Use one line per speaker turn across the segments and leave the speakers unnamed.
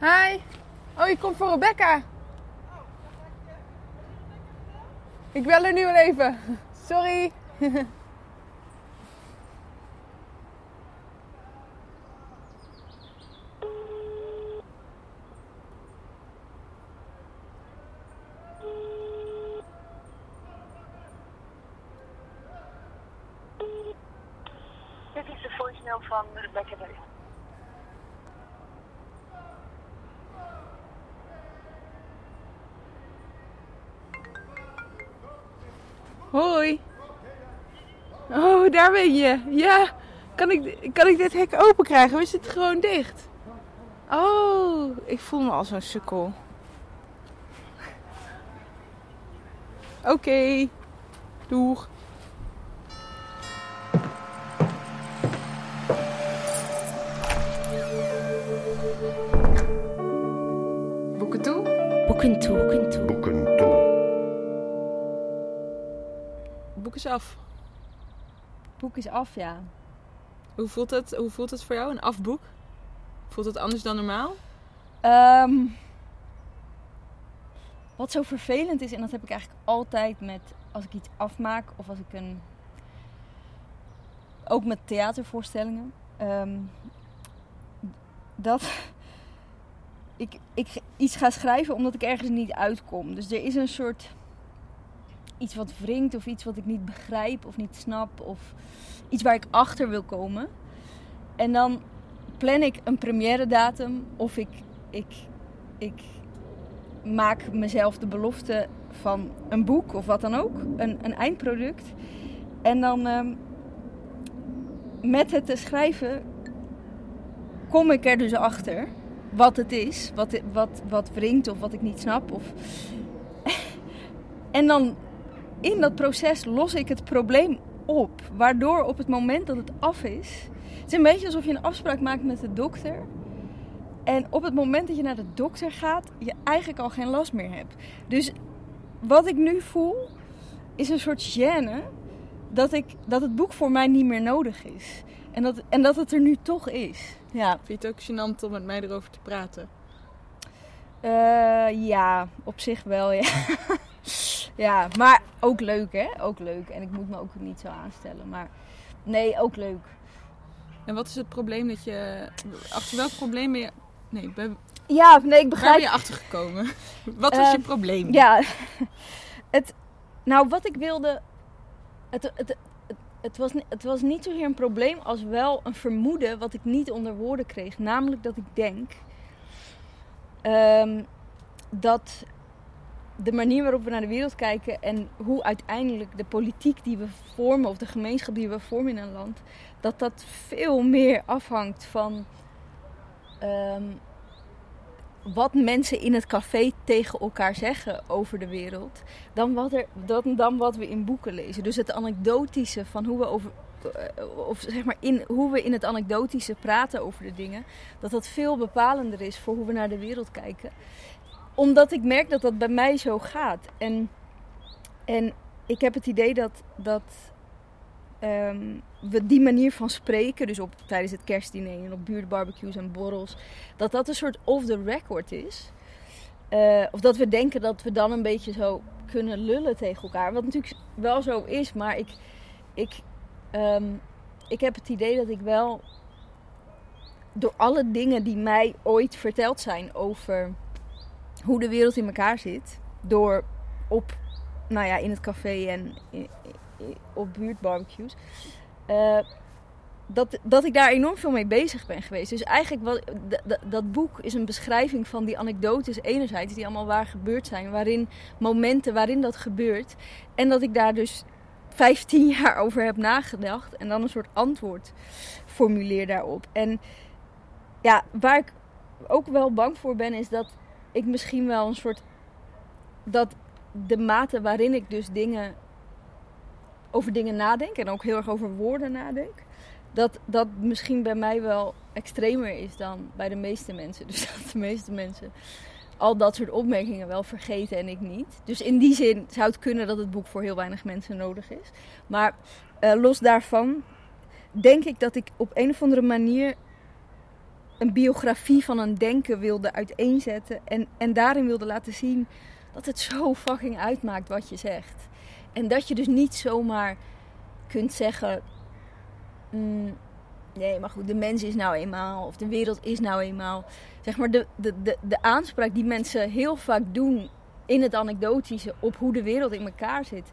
Hi. Oh, je komt voor Rebecca. Ik bel er nu wel even. Sorry.
Dit is de voicemail van Rebecca Deus.
Hoi. Oh, daar ben je. Ja. Kan ik, kan ik dit hek open krijgen? Of is het gewoon dicht? Oh, ik voel me al zo'n sukkel. Oké. Doeg. Boeken toe?
Boeken toe, boeken toe.
Boeken toe.
Boek is af.
Boek is af, ja.
Hoe voelt het, hoe voelt het voor jou, een afboek? Voelt het anders dan normaal?
Ehm, wat zo vervelend is, en dat heb ik eigenlijk altijd met als ik iets afmaak of als ik een. Ook met theatervoorstellingen. ehm, dat ik, ik iets ga schrijven omdat ik ergens niet uitkom. Dus er is een soort. Iets wat wringt of iets wat ik niet begrijp of niet snap. Of iets waar ik achter wil komen. En dan plan ik een première datum of ik, ik, ik maak mezelf de belofte van een boek of wat dan ook, een, een eindproduct. En dan ehm, met het te schrijven kom ik er dus achter wat het is, wat, wat, wat wringt of wat ik niet snap. Of... en dan in dat proces los ik het probleem op, waardoor op het moment dat het af is, het is een beetje alsof je een afspraak maakt met de dokter. En op het moment dat je naar de dokter gaat, je eigenlijk al geen last meer hebt. Dus wat ik nu voel, is een soort gêne dat, ik, dat het boek voor mij niet meer nodig is. En dat, en dat het er nu toch is. Ja,
Vind je het ook gênant om met mij erover te praten?
Eh, ja op zich wel, ja. ja, maar ook leuk, hè? Ook leuk. En ik moet me ook niet zo aanstellen. Maar nee, ook leuk.
En wat is het probleem dat je... Achter welk probleem ben je... Nee, bij,
Ja, nee, ik
waar ben
begrijp.
je achter gekomen? Wat was je
Eh,
probleem?
Ja, het, nou wat ik wilde, het, het, het, het, was, het was niet zozeer een probleem als wel een vermoeden wat ik niet onder woorden kreeg. Namelijk dat ik denk ehm, dat de manier waarop we naar de wereld kijken en hoe uiteindelijk de politiek die we vormen of de gemeenschap die we vormen in een land, dat dat veel meer afhangt van ehm, wat mensen in het café tegen elkaar zeggen over de wereld, dan wat, er, dan, dan wat we in boeken lezen. Dus het anekdotische van hoe we over. eh, Of zeg maar in, hoe we in het anekdotische praten over de dingen, dat dat veel bepalender is voor hoe we naar de wereld kijken. Omdat ik merk dat dat bij mij zo gaat. En, en ik heb het idee dat, dat ehm, we die manier van spreken, dus op, tijdens het kerstdiner en op buurtbarbecues en borrels, dat dat een soort off the record is. Eh, of dat we denken dat we dan een beetje zo kunnen lullen tegen elkaar. Wat natuurlijk wel zo is, maar ik, ik, ehm, ik heb het idee dat ik wel door alle dingen die mij ooit verteld zijn over hoe de wereld in elkaar zit, door op, nou ja, in het café en op buurtbarbecues, eh, dat, dat ik daar enorm veel mee bezig ben geweest. Dus eigenlijk, wat, dat boek is een beschrijving van die anekdotes enerzijds, die allemaal waar gebeurd zijn, waarin momenten waarin dat gebeurt. En dat ik daar dus 15 jaar over heb nagedacht en dan een soort antwoord formuleer daarop. En ja, waar ik ook wel bang voor ben, is dat ik misschien wel een soort. dat de mate waarin ik dus dingen. over dingen nadenk en ook heel erg over woorden nadenk, dat dat misschien bij mij wel extremer is dan bij de meeste mensen. Dus dat de meeste mensen al dat soort opmerkingen wel vergeten en ik niet. Dus in die zin zou het kunnen dat het boek voor heel weinig mensen nodig is. Maar eh, los daarvan denk ik dat ik op een of andere manier een biografie van een denken wilde uiteenzetten. En, en daarin wilde laten zien dat het zo fucking uitmaakt wat je zegt. En dat je dus niet zomaar kunt zeggen. mm, nee, maar goed, de mens is nou eenmaal. Of de wereld is nou eenmaal. Zeg maar de, de, de, de aanspraak die mensen heel vaak doen in het anekdotische op hoe de wereld in elkaar zit.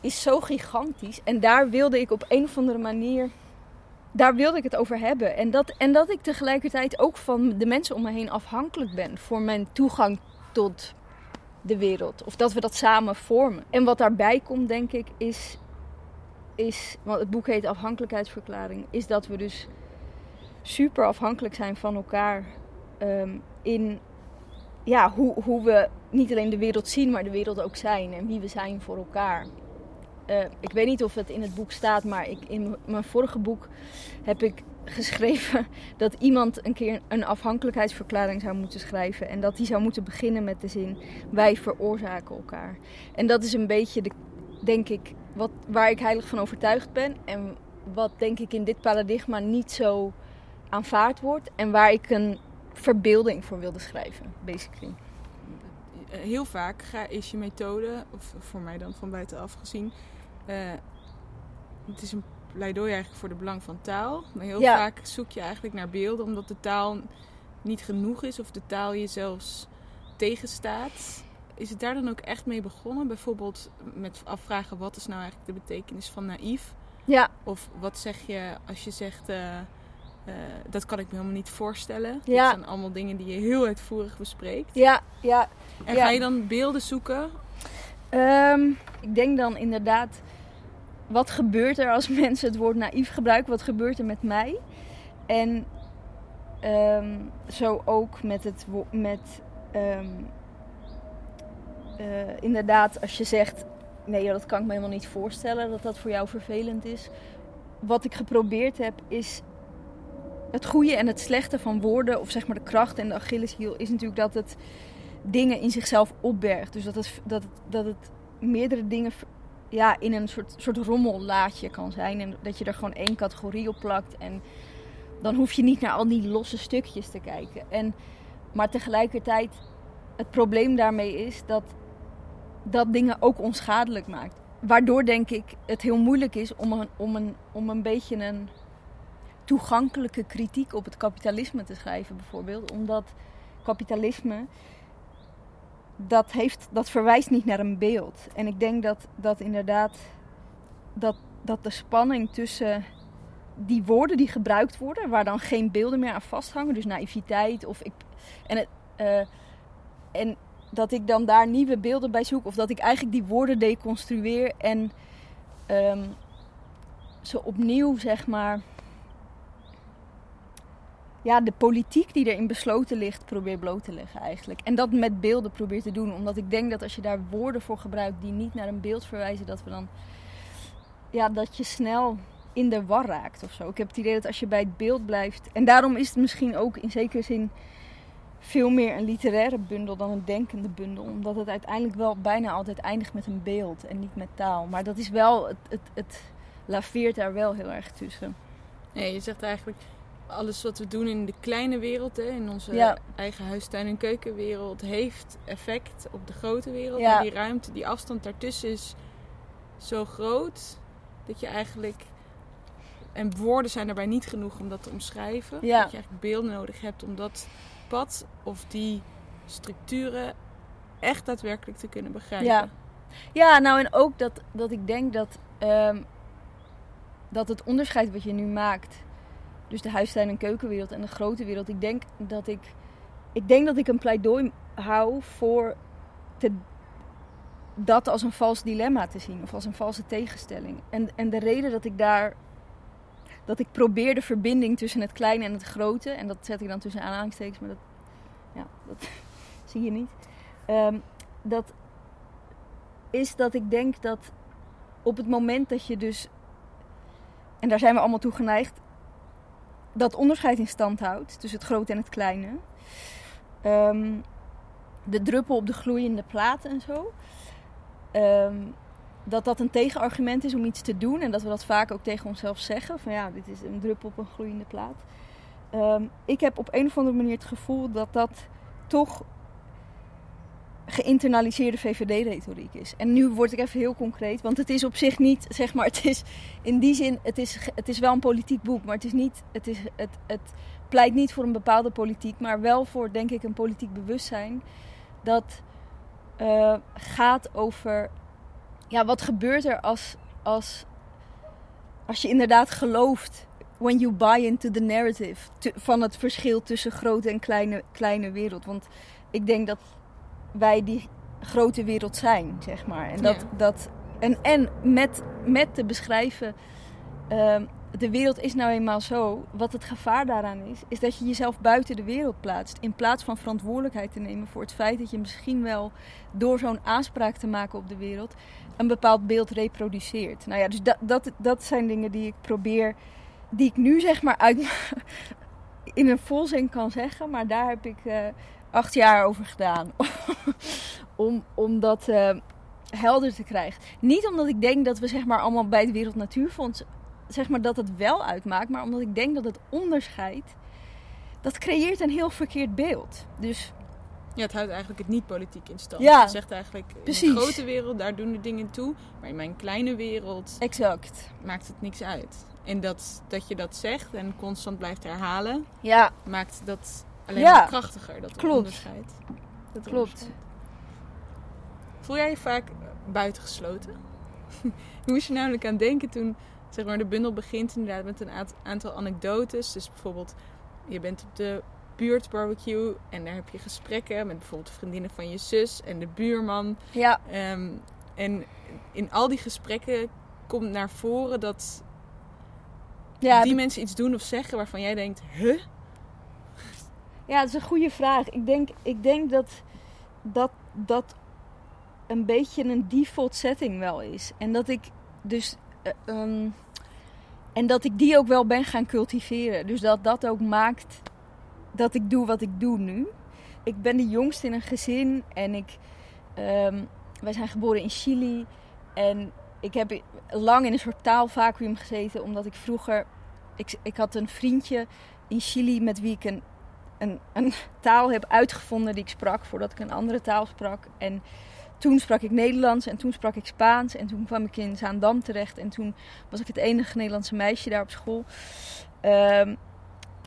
Is zo gigantisch. En daar wilde ik op een of andere manier daar wilde ik het over hebben. En dat, en dat ik tegelijkertijd ook van de mensen om me heen afhankelijk ben voor mijn toegang tot de wereld. Of dat we dat samen vormen. En wat daarbij komt, denk ik, is. is want het boek heet Afhankelijkheidsverklaring. Is dat we dus super afhankelijk zijn van elkaar. ehm, in ja, hoe, hoe we niet alleen de wereld zien, maar de wereld ook zijn. En wie we zijn voor elkaar. Eh, ik weet niet of het in het boek staat, maar ik, in mijn vorige boek heb ik geschreven dat iemand een keer een afhankelijkheidsverklaring zou moeten schrijven. En dat die zou moeten beginnen met de zin: Wij veroorzaken elkaar. En dat is een beetje, de, denk ik, wat, waar ik heilig van overtuigd ben. En wat denk ik in dit paradigma niet zo aanvaard wordt. En waar ik een verbeelding voor wilde schrijven, basically.
Heel vaak ga, is je methode, of voor mij dan van buitenaf gezien, eh, het is een pleidooi eigenlijk voor de belang van taal. Maar heel
Ja.
vaak zoek je eigenlijk naar beelden omdat de taal niet genoeg is of de taal je zelfs tegenstaat. Is het daar dan ook echt mee begonnen? Bijvoorbeeld met afvragen wat is nou eigenlijk de betekenis van naïef?
Ja,
Of wat zeg je als je zegt, eh, eh, dat kan ik me helemaal niet voorstellen.
Ja.
Dat zijn allemaal dingen die je heel uitvoerig bespreekt.
ja, ja.
En
Ja.
ga je dan beelden zoeken?
Ehm, ik denk dan inderdaad, wat gebeurt er als mensen het woord naïef gebruiken? Wat gebeurt er met mij? En ehm, zo ook met het met ehm, eh, inderdaad, als je zegt, nee, dat kan ik me helemaal niet voorstellen dat dat voor jou vervelend is. Wat ik geprobeerd heb is het goede en het slechte van woorden, of zeg maar de kracht en de Achilleshiel, is natuurlijk dat het dingen in zichzelf opbergt. Dus dat het, dat dat het meerdere dingen ja, in een soort, soort rommellaadje kan zijn. En dat je er gewoon één categorie op plakt. En dan hoef je niet naar al die losse stukjes te kijken. En, maar tegelijkertijd, het probleem daarmee is dat dat dingen ook onschadelijk maakt. Waardoor denk ik het heel moeilijk is om een, om een, om een beetje een toegankelijke kritiek op het kapitalisme te schrijven, bijvoorbeeld. Omdat kapitalisme dat, heeft, dat verwijst niet naar een beeld. En ik denk dat, dat inderdaad dat, dat de spanning tussen die woorden die gebruikt worden, waar dan geen beelden meer aan vasthangen, dus naïviteit of ik. En, het, eh, en dat ik dan daar nieuwe beelden bij zoek, of dat ik eigenlijk die woorden deconstrueer en ehm, ze opnieuw, zeg maar. Ja, de politiek die erin besloten ligt, probeer bloot te leggen eigenlijk. En dat met beelden probeer te doen. Omdat ik denk dat als je daar woorden voor gebruikt die niet naar een beeld verwijzen, dat we dan. Ja, dat je snel in de war raakt of zo. Ik heb het idee dat als je bij het beeld blijft. En daarom is het misschien ook in zekere zin veel meer een literaire bundel dan een denkende bundel. Omdat het uiteindelijk wel bijna altijd eindigt met een beeld en niet met taal. Maar dat is wel. Het, het, het laveert daar wel heel erg tussen.
Nee, je zegt eigenlijk alles wat we doen in de kleine wereld, hè, in onze
Ja.
eigen huistuin- en keukenwereld, heeft effect op de grote wereld.
Ja.
Maar die ruimte, die afstand daartussen is zo groot dat je eigenlijk. En woorden zijn daarbij niet genoeg om dat te omschrijven.
Ja.
Dat je eigenlijk beelden nodig hebt om dat pad of die structuren echt daadwerkelijk te kunnen begrijpen.
Ja. Ja, nou en ook dat, dat ik denk dat, ehm, dat het onderscheid wat je nu maakt, dus de huistuin- en keukenwereld en de grote wereld, ik denk dat ik, ik denk dat ik een pleidooi hou voor te, dat als een vals dilemma te zien of als een valse tegenstelling. En, en de reden dat ik daar, dat ik probeer de verbinding tussen het kleine en het grote, en dat zet ik dan tussen aanhalingstekens, maar dat, ja, dat zie je niet. Ehm, dat is dat ik denk dat op het moment dat je dus, en daar zijn we allemaal toe geneigd, dat onderscheid in stand houdt tussen het grote en het kleine. Ehm, de druppel op de gloeiende plaat en zo. Ehm, dat dat een tegenargument is om iets te doen en dat we dat vaak ook tegen onszelf zeggen. Van ja, dit is een druppel op een gloeiende plaat. ehm, ik heb op een of andere manier het gevoel dat dat toch geïnternaliseerde VVD-retoriek is. En nu word ik even heel concreet, want het is op zich niet, zeg maar, het is in die zin, het is, het is wel een politiek boek, maar het is niet, het, is, het, het pleit niet voor een bepaalde politiek, maar wel voor, denk ik, een politiek bewustzijn dat uh, gaat over, ja, wat gebeurt er als, als, als je inderdaad gelooft when you buy into the narrative van het verschil tussen grote en kleine, kleine wereld. Want ik denk dat wij die grote wereld zijn, zeg maar. En, dat, dat, en, en met, met te beschrijven, uh, de wereld is nou eenmaal zo. Wat het gevaar daaraan is, is dat je jezelf buiten de wereld plaatst. In plaats van verantwoordelijkheid te nemen voor het feit dat je misschien wel door zo'n aanspraak te maken op de wereld een bepaald beeld reproduceert. Nou ja, dus dat, dat, dat zijn dingen die ik probeer, die ik nu zeg maar uit, in een volzin kan zeggen. Maar daar heb ik. Uh, acht jaar over gedaan. om, om dat uh, helder te krijgen. Niet omdat ik denk dat we zeg maar allemaal bij het Wereld Natuurfonds zeg maar dat het wel uitmaakt. Maar omdat ik denk dat het onderscheid. Dat creëert een heel verkeerd beeld. Dus
ja, het houdt eigenlijk het niet politiek in stand. Ja, het zegt eigenlijk, in de grote wereld, daar doen de dingen toe. Maar in mijn kleine wereld
exact.
maakt het niks uit. En dat, dat je dat zegt en constant blijft herhalen,
ja.
maakt dat alleen ja. krachtiger, dat Klopt. onderscheid.
Dat Klopt.
Voel jij je vaak buitengesloten? Je moest je namelijk aan denken toen zeg maar, de bundel begint inderdaad met een aantal anekdotes. Dus bijvoorbeeld, je bent op de buurtbarbecue en daar heb je gesprekken met bijvoorbeeld de vriendinnen van je zus en de buurman.
Ja.
Um, en in al die gesprekken komt naar voren dat ja, die mensen iets doen of zeggen waarvan jij denkt, huh?
Ja, dat is een goede vraag. Ik denk, ik denk dat, dat dat een beetje een default setting wel is. En dat ik dus. Uh, um, en dat ik die ook wel ben gaan cultiveren. Dus dat dat ook maakt dat ik doe wat ik doe nu. Ik ben de jongste in een gezin en ik. Um, wij zijn geboren in Chili. En ik heb lang in een soort taalvacuum gezeten, omdat ik vroeger. Ik, ik had een vriendje in Chili met wie ik een een, een taal heb uitgevonden die ik sprak voordat ik een andere taal sprak. En toen sprak ik Nederlands en toen sprak ik Spaans. En toen kwam ik in Zaandam terecht. En toen was ik het enige Nederlandse meisje daar op school. Um,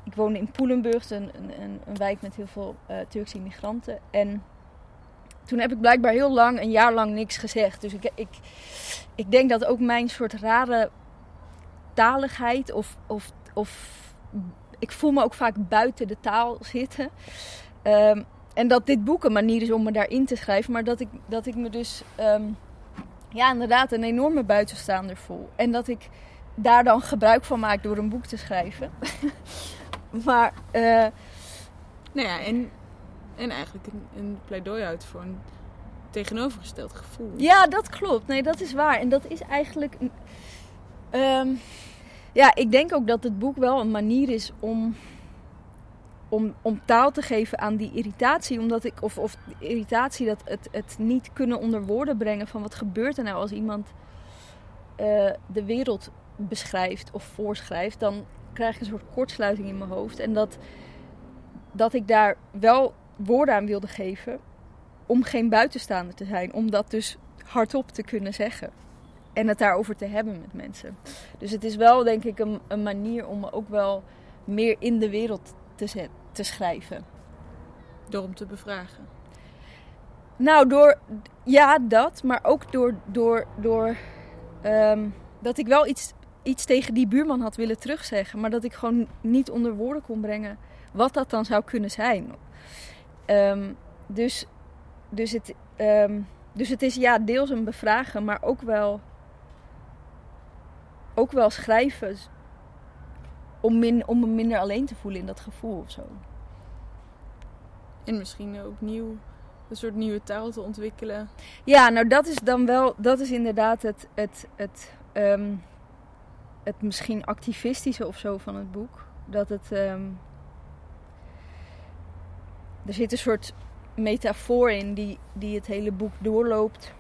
ik woonde in Poelenburg, een, een, een, wijk met heel veel uh, Turkse immigranten. En toen heb ik blijkbaar heel lang, een jaar lang, niks gezegd. Dus ik, ik, ik denk dat ook mijn soort rare taligheid of, of, of ik voel me ook vaak buiten de taal zitten. Um, en dat dit boek een manier is om me daarin te schrijven. Maar dat ik, dat ik me dus um, ja, inderdaad een enorme buitenstaander voel. En dat ik daar dan gebruik van maak door een boek te schrijven. maar, uh,
nou ja, en, en eigenlijk een, een pleidooi uit voor een tegenovergesteld gevoel.
Ja, dat klopt. Nee, dat is waar. En dat is eigenlijk. Um, ja, ik denk ook dat het boek wel een manier is om, om, om taal te geven aan die irritatie. Omdat ik, of, of irritatie, dat het, het niet kunnen onder woorden brengen van wat gebeurt er nou als iemand uh, de wereld beschrijft of voorschrijft. Dan krijg ik een soort kortsluiting in mijn hoofd. En dat, dat ik daar wel woorden aan wilde geven om geen buitenstaander te zijn. Om dat dus hardop te kunnen zeggen en het daarover te hebben met mensen. Dus het is wel, denk ik, een, een manier om ook wel meer in de wereld te, zet, te schrijven.
Door hem te bevragen?
Nou, door, ja, dat, maar ook door, door, door um, dat ik wel iets, iets tegen die buurman had willen terugzeggen, maar dat ik gewoon niet onder woorden kon brengen wat dat dan zou kunnen zijn. Um, dus, dus, het, um, dus het is ja, deels een bevragen, maar ook wel ook wel schrijven om, min, om me minder alleen te voelen in dat gevoel of zo.
En misschien ook nieuw, een soort nieuwe taal te ontwikkelen.
Ja, nou dat is dan wel, dat is inderdaad het, het, het, um, het misschien activistische of zo van het boek. Dat het, um, er zit een soort metafoor in die, die het hele boek doorloopt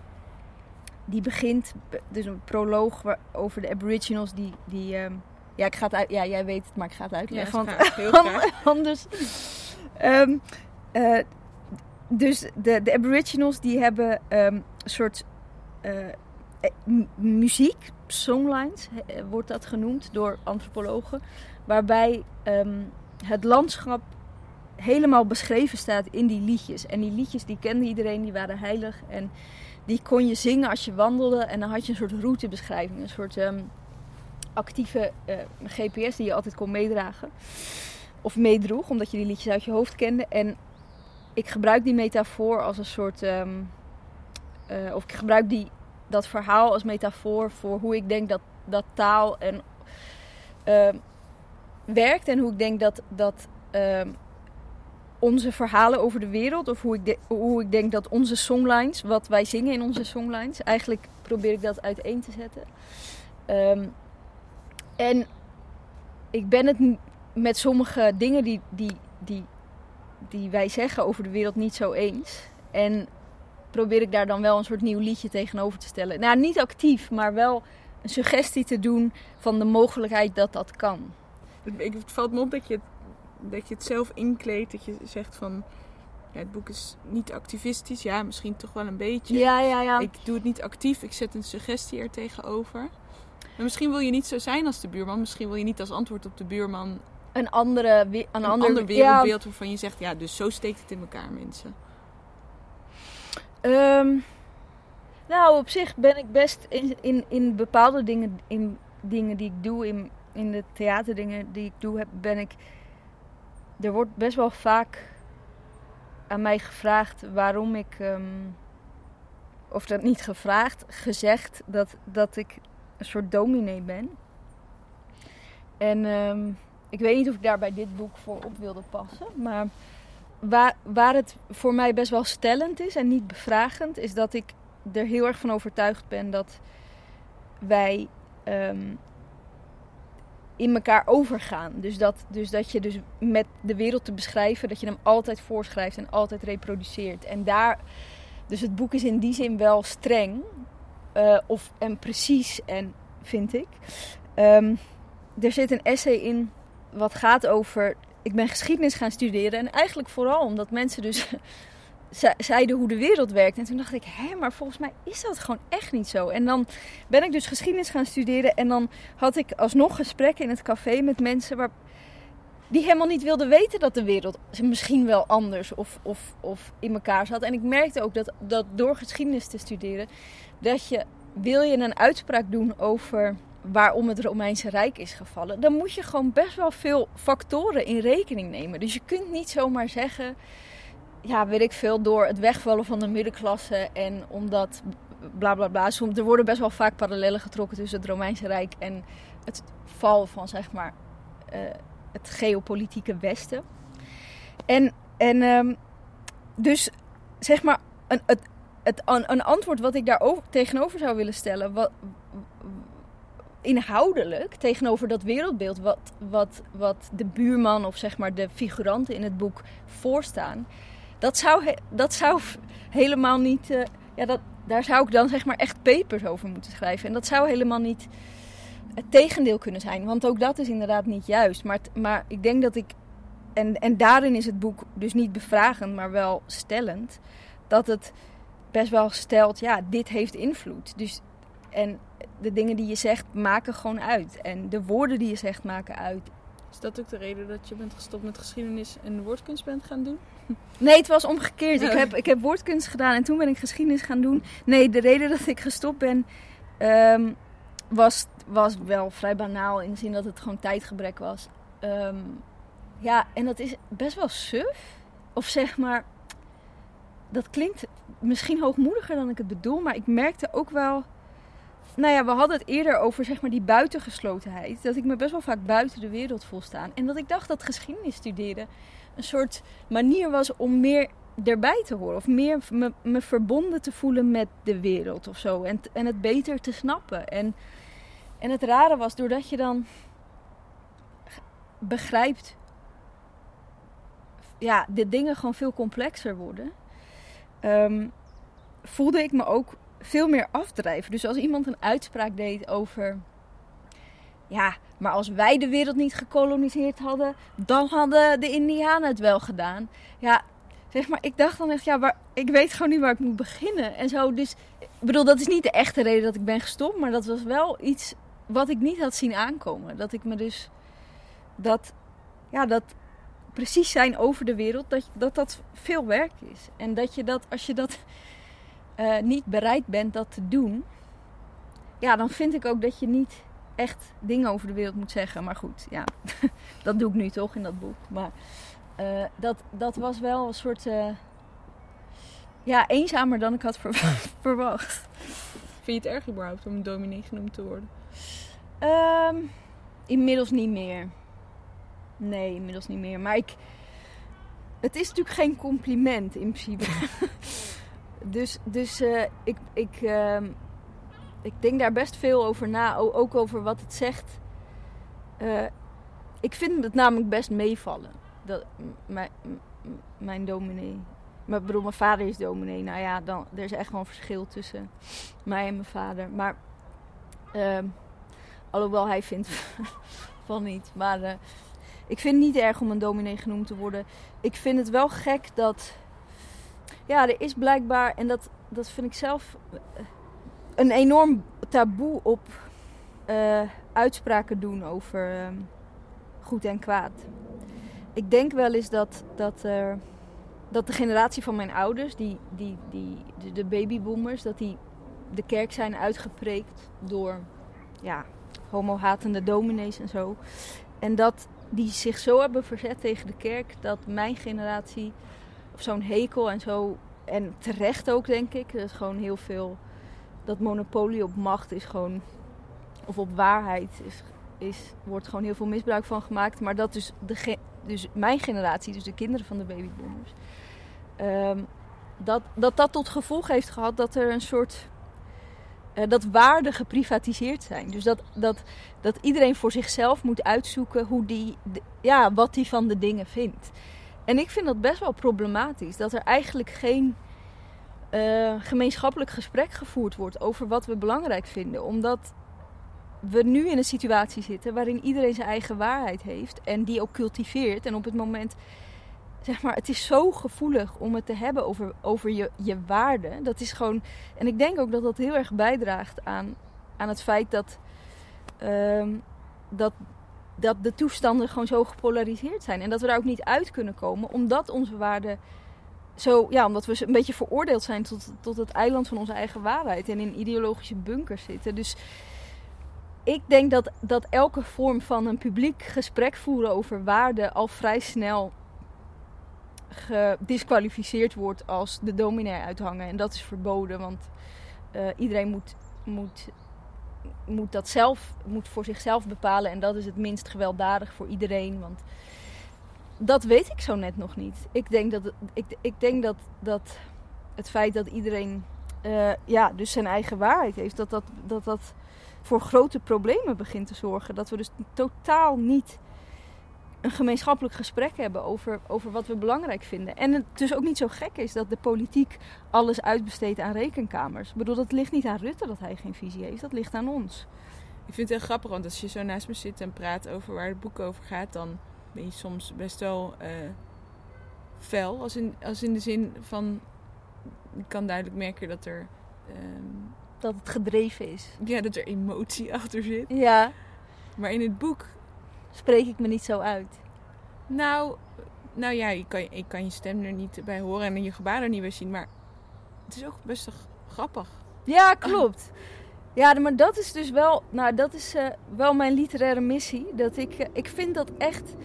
die begint, dus een proloog over de Aboriginals die, die, um, Ja, ik ga het uit, ja, jij weet het, maar ik ga het uitleggen. want
heel graag.
anders. Ehm, eh, dus de, de Aboriginals die hebben ehm, een soort eh, eh, muziek, songlines wordt dat genoemd door antropologen, waarbij ehm, het landschap helemaal beschreven staat in die liedjes. En die liedjes die kende iedereen, die waren heilig en die kon je zingen als je wandelde en dan had je een soort routebeschrijving, een soort ehm, actieve eh, GPS die je altijd kon meedragen of meedroeg, omdat je die liedjes uit je hoofd kende. En ik gebruik die metafoor als een soort. ehm, eh, of ik gebruik die, dat verhaal als metafoor voor hoe ik denk dat, dat taal en, ehm, werkt. En hoe ik denk dat, dat onze verhalen over de wereld, of hoe ik, hoe ik denk dat onze songlines, wat wij zingen in onze songlines, eigenlijk probeer ik dat uiteen te zetten. Ehm, en ik ben het met sommige dingen die, die, die, die wij zeggen over de wereld niet zo eens. En probeer ik daar dan wel een soort nieuw liedje tegenover te stellen. Nou, niet actief, maar wel een suggestie te doen van de mogelijkheid dat dat kan.
Ik, het valt me op dat je, het- dat je het zelf inkleedt. Dat je zegt van... Ja, het boek is niet activistisch. Ja, misschien toch wel een beetje.
Ja, ja, ja.
Ik doe het niet actief. Ik zet een suggestie er tegenover. Maar misschien wil je niet zo zijn als de buurman. Misschien wil je niet als antwoord op de buurman
Een andere, een
een
ander,
ander
ja,
wereldbeeld waarvan je zegt... Ja, dus zo steekt het in elkaar, mensen.
Ehm, nou, op zich ben ik best in, in, in bepaalde dingen, in dingen die ik doe, in, in de theaterdingen die ik doe, heb, ben ik. Er wordt best wel vaak aan mij gevraagd waarom ik. ehm, of dat niet gevraagd, gezegd dat, dat ik een soort dominee ben. En ehm, ik weet niet of ik daar bij dit boek voor op wilde passen, maar waar, waar het voor mij best wel stellend is en niet bevragend, is dat ik er heel erg van overtuigd ben dat wij ehm, in elkaar overgaan. Dus dat, dus dat je dus met de wereld te beschrijven, dat je hem altijd voorschrijft en altijd reproduceert. En daar, dus het boek is in die zin wel streng eh, of, en precies, en vind ik. Ehm, er zit een essay in wat gaat over ik ben geschiedenis gaan studeren. En eigenlijk vooral omdat mensen dus zeiden hoe de wereld werkt. En toen dacht ik, hé, maar volgens mij is dat gewoon echt niet zo. En dan ben ik dus geschiedenis gaan studeren. En dan had ik alsnog gesprekken in het café met mensen waar, die helemaal niet wilden weten dat de wereld misschien wel anders of, of, of in elkaar zat. En ik merkte ook dat, dat door geschiedenis te studeren, dat je, wil je een uitspraak doen over waarom het Romeinse Rijk is gevallen, dan moet je gewoon best wel veel factoren in rekening nemen. Dus je kunt niet zomaar zeggen, ja, weet ik veel, door het wegvallen van de middenklasse en omdat bla bla bla. Er worden best wel vaak parallellen getrokken tussen het Romeinse Rijk en het val van, zeg maar, eh, het geopolitieke Westen. En, en ehm, dus, zeg maar, een, het, het, een, een antwoord wat ik daar over, tegenover zou willen stellen, wat, inhoudelijk tegenover dat wereldbeeld wat, wat, wat de buurman of zeg maar de figuranten in het boek voorstaan, dat zou, dat zou helemaal niet. eh, ja, dat, daar zou ik dan zeg maar echt papers over moeten schrijven. En dat zou helemaal niet het tegendeel kunnen zijn, want ook dat is inderdaad niet juist. Maar, maar ik denk dat ik. En, en daarin is het boek dus niet bevragend, maar wel stellend. Dat het best wel stelt, ja, dit heeft invloed. Dus, en de dingen die je zegt maken gewoon uit. En de woorden die je zegt maken uit.
Is dat ook de reden dat je bent gestopt met geschiedenis en woordkunst bent gaan doen?
Nee, het was omgekeerd. Ik
Oh.
heb, ik heb woordkunst gedaan en toen ben ik geschiedenis gaan doen. Nee, de reden dat ik gestopt ben ehm, was, was wel vrij banaal. In de zin dat het gewoon tijdgebrek was. Ehm, ja, en dat is best wel suf. Of zeg maar, dat klinkt misschien hoogmoediger dan ik het bedoel. Maar ik merkte ook wel... Nou ja, we hadden het eerder over zeg maar die buitengeslotenheid. Dat ik me best wel vaak buiten de wereld voel staan. En dat ik dacht dat geschiedenis studeren een soort manier was om meer erbij te horen. Of meer me, me verbonden te voelen met de wereld of zo. En, en het beter te snappen. En, en het rare was, doordat je dan begrijpt... Ja, de dingen gewoon veel complexer worden. ehm, voelde ik me ook veel meer afdrijven. Dus als iemand een uitspraak deed over... Ja, maar als wij de wereld niet gekoloniseerd hadden, dan hadden de Indianen het wel gedaan. Ja, zeg maar, ik dacht dan echt, ja, maar ik weet gewoon niet waar ik moet beginnen. En zo, dus, ik bedoel, dat is niet de echte reden dat ik ben gestopt, maar dat was wel iets wat ik niet had zien aankomen. Dat ik me dus, dat, ja, dat precies zijn over de wereld, dat dat, dat veel werk is. En dat je dat, als je dat eh, niet bereid bent dat te doen, ja, dan vind ik ook dat je niet echt dingen over de wereld moet zeggen. Maar goed, ja, dat doe ik nu toch in dat boek. Maar uh, dat, dat was wel een soort, uh, ja, eenzamer dan ik had verwacht.
Vind je het erg überhaupt om dominee genoemd te worden?
Um, inmiddels niet meer. Nee, inmiddels niet meer. Maar ik, het is natuurlijk geen compliment in principe. dus dus uh, ik, ik, uh, ik denk daar best veel over na. Ook over wat het zegt. Uh, ik vind het namelijk best meevallen. Dat, mijn, mijn dominee. Maar bedoel, mijn vader is dominee. Nou ja, dan, er is echt wel een verschil tussen mij en mijn vader. Maar, ehm, alhoewel hij vindt van niet. Maar uh, ik vind het niet erg om een dominee genoemd te worden. Ik vind het wel gek dat. Ja, er is blijkbaar, en dat, dat vind ik zelf een enorm taboe op uh, uitspraken doen over uh, goed en kwaad. Ik denk wel eens dat, dat, dat de generatie van mijn ouders, die, die, die, de, babyboomers, dat die de kerk zijn uitgepreekt door ja, homohatende dominees en zo. En dat die zich zo hebben verzet tegen de kerk dat mijn generatie of zo'n hekel en zo en terecht ook denk ik, dat is gewoon heel veel dat monopolie op macht is gewoon of op waarheid is, is wordt gewoon heel veel misbruik van gemaakt, maar dat dus de dus mijn generatie, dus de kinderen van de babyboomers, um, dat, dat dat tot gevolg heeft gehad dat er een soort uh, dat waarden geprivatiseerd zijn. Dus dat, dat, dat iedereen voor zichzelf moet uitzoeken hoe die, ja, wat hij van de dingen vindt. En ik vind dat best wel problematisch. Dat er eigenlijk geen uh, gemeenschappelijk gesprek gevoerd wordt over wat we belangrijk vinden. Omdat we nu in een situatie zitten waarin iedereen zijn eigen waarheid heeft en die ook cultiveert. En op het moment zeg maar, het is zo gevoelig om het te hebben over, over je, je waarde. Dat is gewoon. En ik denk ook dat dat heel erg bijdraagt aan, aan het feit dat, um, dat, dat de toestanden gewoon zo gepolariseerd zijn. En dat we daar ook niet uit kunnen komen, omdat onze waarden zo, ja, omdat we een beetje veroordeeld zijn tot, tot het eiland van onze eigen waarheid en in ideologische bunkers zitten. Dus ik denk dat, dat elke vorm van een publiek gesprek voeren over waarden al vrij snel gedisqualificeerd wordt als de dominee uithangen. En dat is verboden, want uh, iedereen moet, moet, moet dat zelf, moet voor zichzelf bepalen. En dat is het minst gewelddadig voor iedereen. Want dat weet ik zo net nog niet. Ik denk dat, ik, ik denk dat, dat het feit dat iedereen uh, ja, dus zijn eigen waarheid heeft, dat dat, dat dat voor grote problemen begint te zorgen. Dat we dus totaal niet een gemeenschappelijk gesprek hebben over, over wat we belangrijk vinden. En het dus ook niet zo gek is dat de politiek alles uitbesteedt aan rekenkamers. Ik bedoel, dat ligt niet aan Rutte dat hij geen visie heeft, dat ligt aan ons.
Ik vind het heel grappig, want als je zo naast me zit en praat over waar het boek over gaat, dan ben je soms best wel uh, fel. Als in, als in de zin van, ik kan duidelijk merken dat er... Um,
dat het gedreven is.
Ja, dat er emotie achter zit.
Ja.
Maar in het boek
spreek ik me niet zo uit?
Nou, nou ja, kan, ik kan je stem er niet bij horen en je gebaren er niet bij zien. Maar het is ook best grappig.
Ja, klopt. Ja, maar dat is dus wel, nou, dat is uh, wel mijn literaire missie. Dat ik, uh, ik vind dat echt,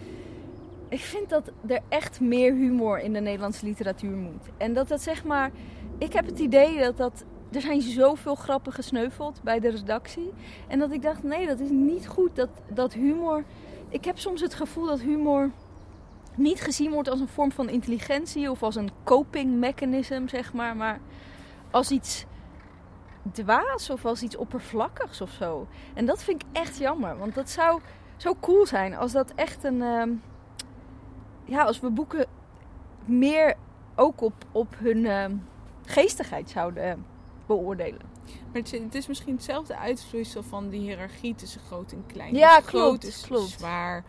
ik vind dat er echt meer humor in de Nederlandse literatuur moet. En dat dat zeg maar, ik heb het idee dat dat, er zijn zoveel grappen gesneuveld bij de redactie. En dat ik dacht, nee, dat is niet goed. Dat, dat humor ik heb soms het gevoel dat humor niet gezien wordt als een vorm van intelligentie of als een coping mechanism, zeg maar, maar als iets dwaas of als iets oppervlakkigs of zo. En dat vind ik echt jammer, want dat zou zo cool zijn als dat echt een. Uh, ja, als we boeken meer ook op, op hun uh, geestigheid zouden beoordelen.
Maar het is, het is misschien hetzelfde uitvloeisel van die hiërarchie tussen groot en klein.
Ja,
Dus groot
klopt,
is
klopt.
zwaar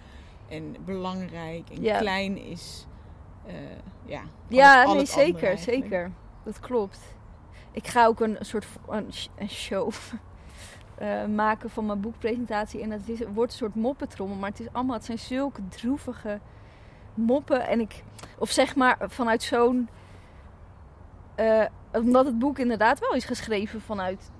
en belangrijk. En
Ja.
klein is, eh, ja...
Ja,
al
nee, zeker, zeker. Dat klopt. Ik ga ook een, soort een, sh- een show eh, maken van mijn boekpresentatie. En het is, het wordt een soort moppetrommel. Maar het, is allemaal, het zijn zulke droevige moppen. En ik, of zeg maar vanuit zo'n. eh, omdat het boek inderdaad wel is geschreven vanuit.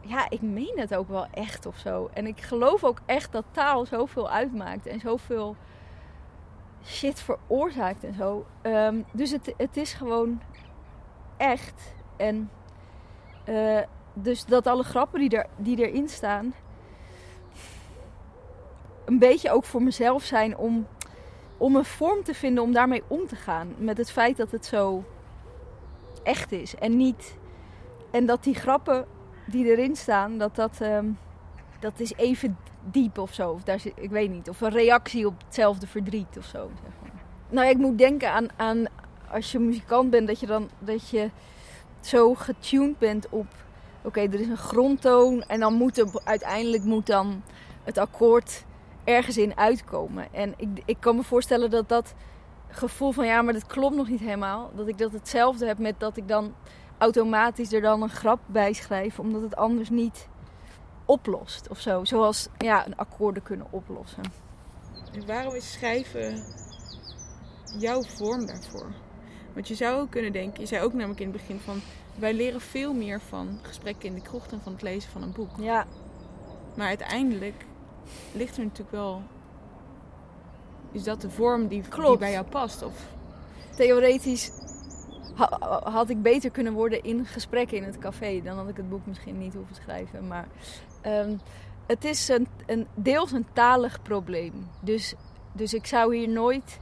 Ja, ik meen het ook wel echt of zo. En ik geloof ook echt dat taal zoveel uitmaakt. En zoveel shit veroorzaakt en zo. Ehm, dus het, het is gewoon echt. En eh, dus dat alle grappen die, er, die erin staan. een beetje ook voor mezelf zijn om, om een vorm te vinden om daarmee om te gaan. Met het feit dat het zo echt is. En niet. En dat die grappen die erin staan, dat dat. ehm, dat is even diep of zo. Of daar ik weet niet. Of een reactie op hetzelfde verdriet of zo. Zeg maar. Nou, ik moet denken aan, aan als je muzikant bent, dat je dan dat je zo getuned bent op. Oké, er is een grondtoon en dan moet er, uiteindelijk moet dan het akkoord ergens in uitkomen. En ik, ik kan me voorstellen dat dat gevoel van ja, maar dat klopt nog niet helemaal. Dat ik dat hetzelfde heb met dat ik dan automatisch er dan een grap bij schrijf, omdat het anders niet oplost of zo. Zoals ja, een akkoorden kunnen oplossen.
En waarom is schrijven jouw vorm daarvoor? Want je zou ook kunnen denken, je zei ook namelijk in het begin van... Wij leren veel meer van gesprekken in de kroeg dan van het lezen van een boek.
Ja,
Maar uiteindelijk ligt er natuurlijk wel... Is dat de vorm die, bij jou past? Of
theoretisch ha- had ik beter kunnen worden in gesprekken in het café. Dan had ik het boek misschien niet hoeven schrijven. Maar ehm, het is een, een, deels een talig probleem. Dus, dus ik zou hier nooit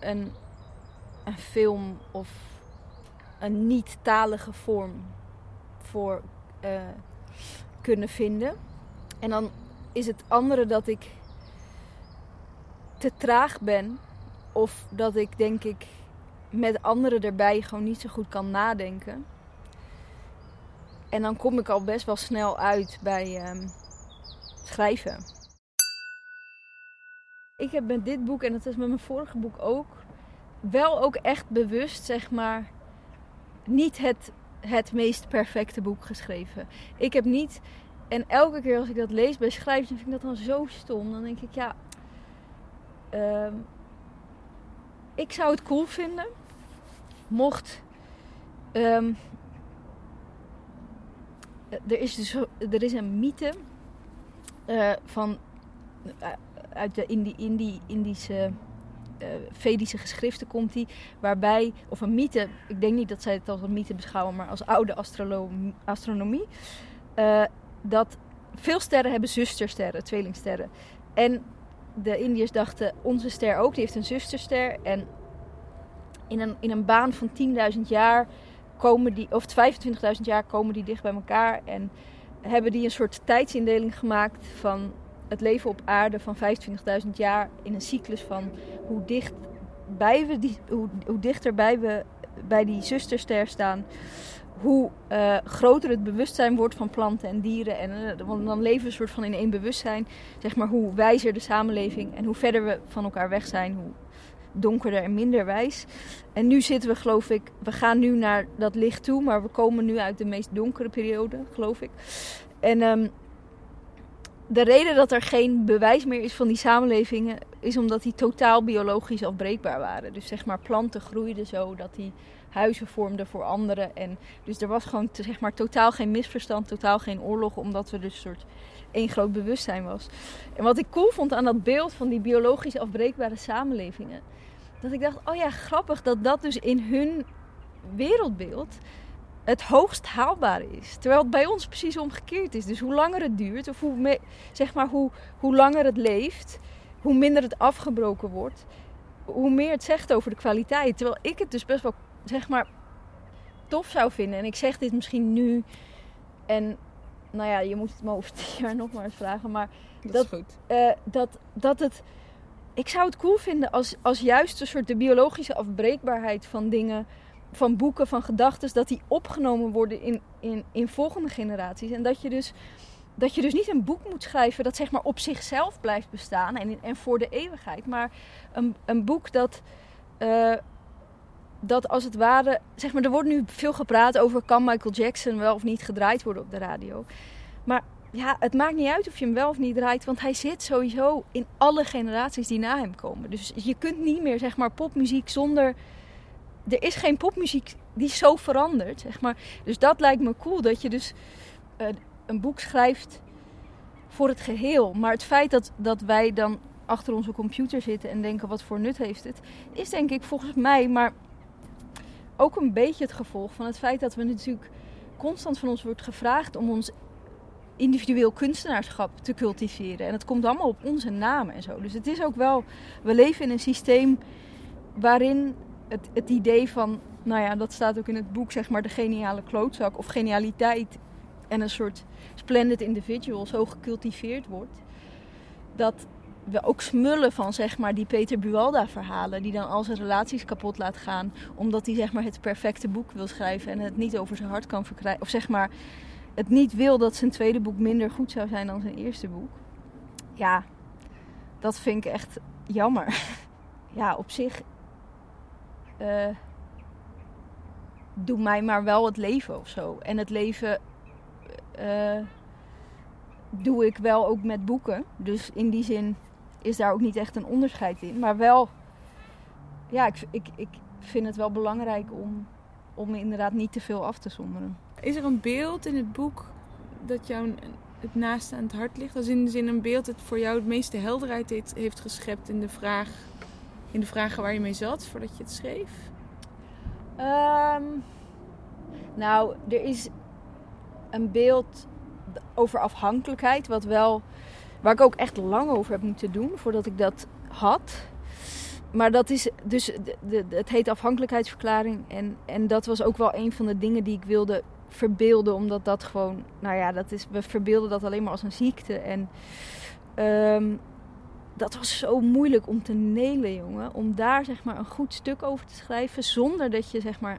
een, een film of een niet-talige vorm voor eh, kunnen vinden. En dan is het andere dat ik te traag ben of dat ik denk ik met anderen erbij gewoon niet zo goed kan nadenken. En dan kom ik al best wel snel uit bij ehm, schrijven. Ik heb met dit boek, en dat is met mijn vorige boek ook, wel ook echt bewust, zeg maar, niet het, het meest perfecte boek geschreven. Ik heb niet, en elke keer als ik dat lees bij schrijven, dan vind ik dat dan zo stom. Dan denk ik, ja, ehm, ik zou het cool vinden mocht. ehm, er is dus er is een mythe eh, van eh, uit de Indi, Indi, Indische eh, Vedische geschriften komt die, waarbij of een mythe, ik denk niet dat zij het als een mythe beschouwen, maar als oude astronomie, eh, dat veel sterren hebben zustersterren, tweelingsterren. En de Indiërs dachten, onze ster ook, die heeft een zusterster. En in een, in een baan van 10.000 jaar komen die, of 25.000 jaar komen die dicht bij elkaar. En hebben die een soort tijdsindeling gemaakt van het leven op aarde van 25.000 jaar in een cyclus van hoe dicht bij we die, hoe, hoe dichterbij we bij die zusterster staan, hoe eh, groter het bewustzijn wordt van planten en dieren. En, eh, want dan leven we een soort van in één bewustzijn. Zeg maar hoe wijzer de samenleving en hoe verder we van elkaar weg zijn, hoe donkerder en minder wijs. En nu zitten we, geloof ik, we gaan nu naar dat licht toe, maar we komen nu uit de meest donkere periode, geloof ik. En ehm, de reden dat er geen bewijs meer is van die samenlevingen, is omdat die totaal biologisch afbreekbaar waren. Dus zeg maar, planten groeiden zo dat die huizen vormden voor anderen. En dus er was gewoon zeg maar, totaal geen misverstand, totaal geen oorlog, omdat we dus een soort één groot bewustzijn was. En wat ik cool vond aan dat beeld van die biologisch afbreekbare samenlevingen, dat ik dacht, oh ja, grappig dat dat dus in hun wereldbeeld het hoogst haalbare is. Terwijl het bij ons precies omgekeerd is. Dus hoe langer het duurt, of hoe, me- zeg maar, hoe, hoe langer het leeft, hoe minder het afgebroken wordt, hoe meer het zegt over de kwaliteit. Terwijl ik het dus best wel, zeg maar, tof zou vinden. En ik zeg dit misschien nu. En nou ja, je moet het me over tien jaar nog maar eens vragen. Maar
Dat,
Dat-
is goed.
eh, dat, dat het. Ik zou het cool vinden als, als juist een soort de biologische afbreekbaarheid van dingen van boeken, van gedachten, dat die opgenomen worden in, in, in volgende generaties. En dat je dus dat je dus niet een boek moet schrijven dat zeg maar op zichzelf blijft bestaan en, en voor de eeuwigheid. Maar een, een boek dat, eh, dat als het ware, zeg maar, er wordt nu veel gepraat over kan Michael Jackson wel of niet gedraaid worden op de radio. Maar ja, het maakt niet uit of je hem wel of niet draait, want hij zit sowieso in alle generaties die na hem komen. Dus je kunt niet meer, zeg maar, popmuziek zonder. Er is geen popmuziek die zo verandert, zeg maar. Dus dat lijkt me cool, dat je dus uh, een boek schrijft voor het geheel. Maar het feit dat, dat wij dan achter onze computer zitten en denken wat voor nut heeft het, is denk ik volgens mij maar ook een beetje het gevolg van het feit dat we natuurlijk constant van ons wordt gevraagd om ons individueel kunstenaarschap te cultiveren. En het komt allemaal op onze namen en zo. Dus het is ook wel, we leven in een systeem waarin het, het idee van, nou ja, dat staat ook in het boek, zeg maar, de geniale klootzak of genialiteit en een soort splendid individual zo gecultiveerd wordt. Dat we ook smullen van zeg maar die Peter Bualda verhalen. Die dan al zijn relaties kapot laat gaan. Omdat hij zeg maar het perfecte boek wil schrijven. En het niet over zijn hart kan verkrijgen. Of zeg maar het niet wil dat zijn tweede boek minder goed zou zijn dan zijn eerste boek. Ja, dat vind ik echt jammer. ja, op zich... Uh, doe mij maar wel het leven of zo. En het leven uh, doe ik wel ook met boeken. Dus in die zin is daar ook niet echt een onderscheid in. Maar wel, ja, ik, ik, ik vind het wel belangrijk om, om inderdaad niet te veel af te zonderen.
Is er een beeld in het boek dat jou het naaste aan het hart ligt? Als in de zin een beeld dat voor jou het meeste helderheid heeft, heeft geschept in de, vraag, in de vragen waar je mee zat voordat je het schreef?
Um, nou, er is een beeld over afhankelijkheid, wat wel, waar ik ook echt lang over heb moeten doen voordat ik dat had. Maar dat is dus, de, het heet afhankelijkheidsverklaring. En, en dat was ook wel een van de dingen die ik wilde verbeelden, omdat dat gewoon, nou ja, dat is, we verbeelden dat alleen maar als een ziekte. En um, dat was zo moeilijk om te nelen, jongen. Om daar zeg maar een goed stuk over te schrijven, zonder dat je zeg maar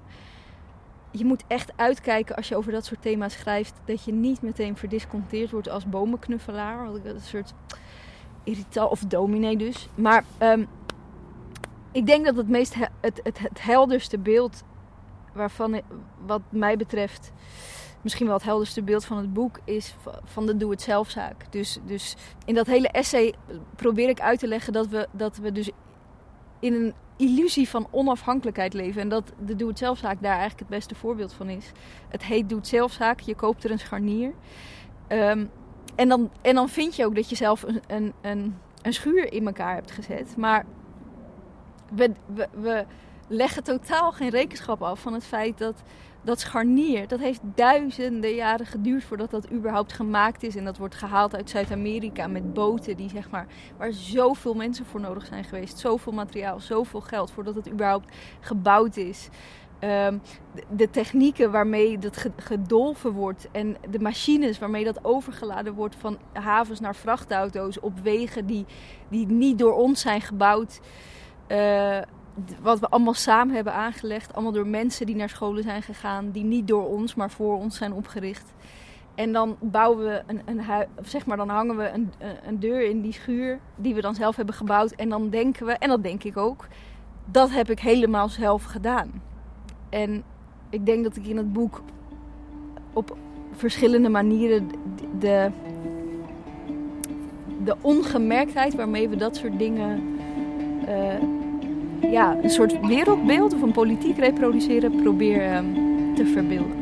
je moet echt uitkijken als je over dat soort thema's schrijft. Dat je niet meteen verdisconteerd wordt als bomenknuffelaar. Een soort irritant. Of dominee dus. Maar um, ik denk dat het meest het, het, het helderste beeld waarvan wat mij betreft misschien wel het helderste beeld van het boek is van de doe-het-zelfzaak. Dus, dus in dat hele essay probeer ik uit te leggen dat we, dat we dus in een illusie van onafhankelijkheid leven. En dat de doe-het-zelfzaak daar eigenlijk het beste voorbeeld van is. Het heet doe-het-zelfzaak. Je koopt er een scharnier. Um, en, dan, en dan vind je ook dat je zelf een, een, een, een schuur in elkaar hebt gezet. Maar we, we, we leggen totaal geen rekenschap af van het feit dat dat scharnier, dat heeft duizenden jaren geduurd voordat dat überhaupt gemaakt is. En dat wordt gehaald uit Zuid-Amerika met boten die, zeg maar, waar zoveel mensen voor nodig zijn geweest. Zoveel materiaal, zoveel geld voordat het überhaupt gebouwd is. Um, de, technieken waarmee dat gedolven wordt en de machines waarmee dat overgeladen wordt van havens naar vrachtauto's op wegen die, die niet door ons zijn gebouwd. Uh, wat we allemaal samen hebben aangelegd. Allemaal door mensen die naar scholen zijn gegaan. Die niet door ons, maar voor ons zijn opgericht. En dan bouwen we een, een huis, zeg maar, dan hangen we een, een deur in die schuur. Die we dan zelf hebben gebouwd. En dan denken we, en dat denk ik ook. Dat heb ik helemaal zelf gedaan. En ik denk dat ik in het boek op verschillende manieren de, de ongemerktheid waarmee we dat soort dingen uh, ja, een soort wereldbeeld of een politiek reproduceren probeer um, te verbeelden.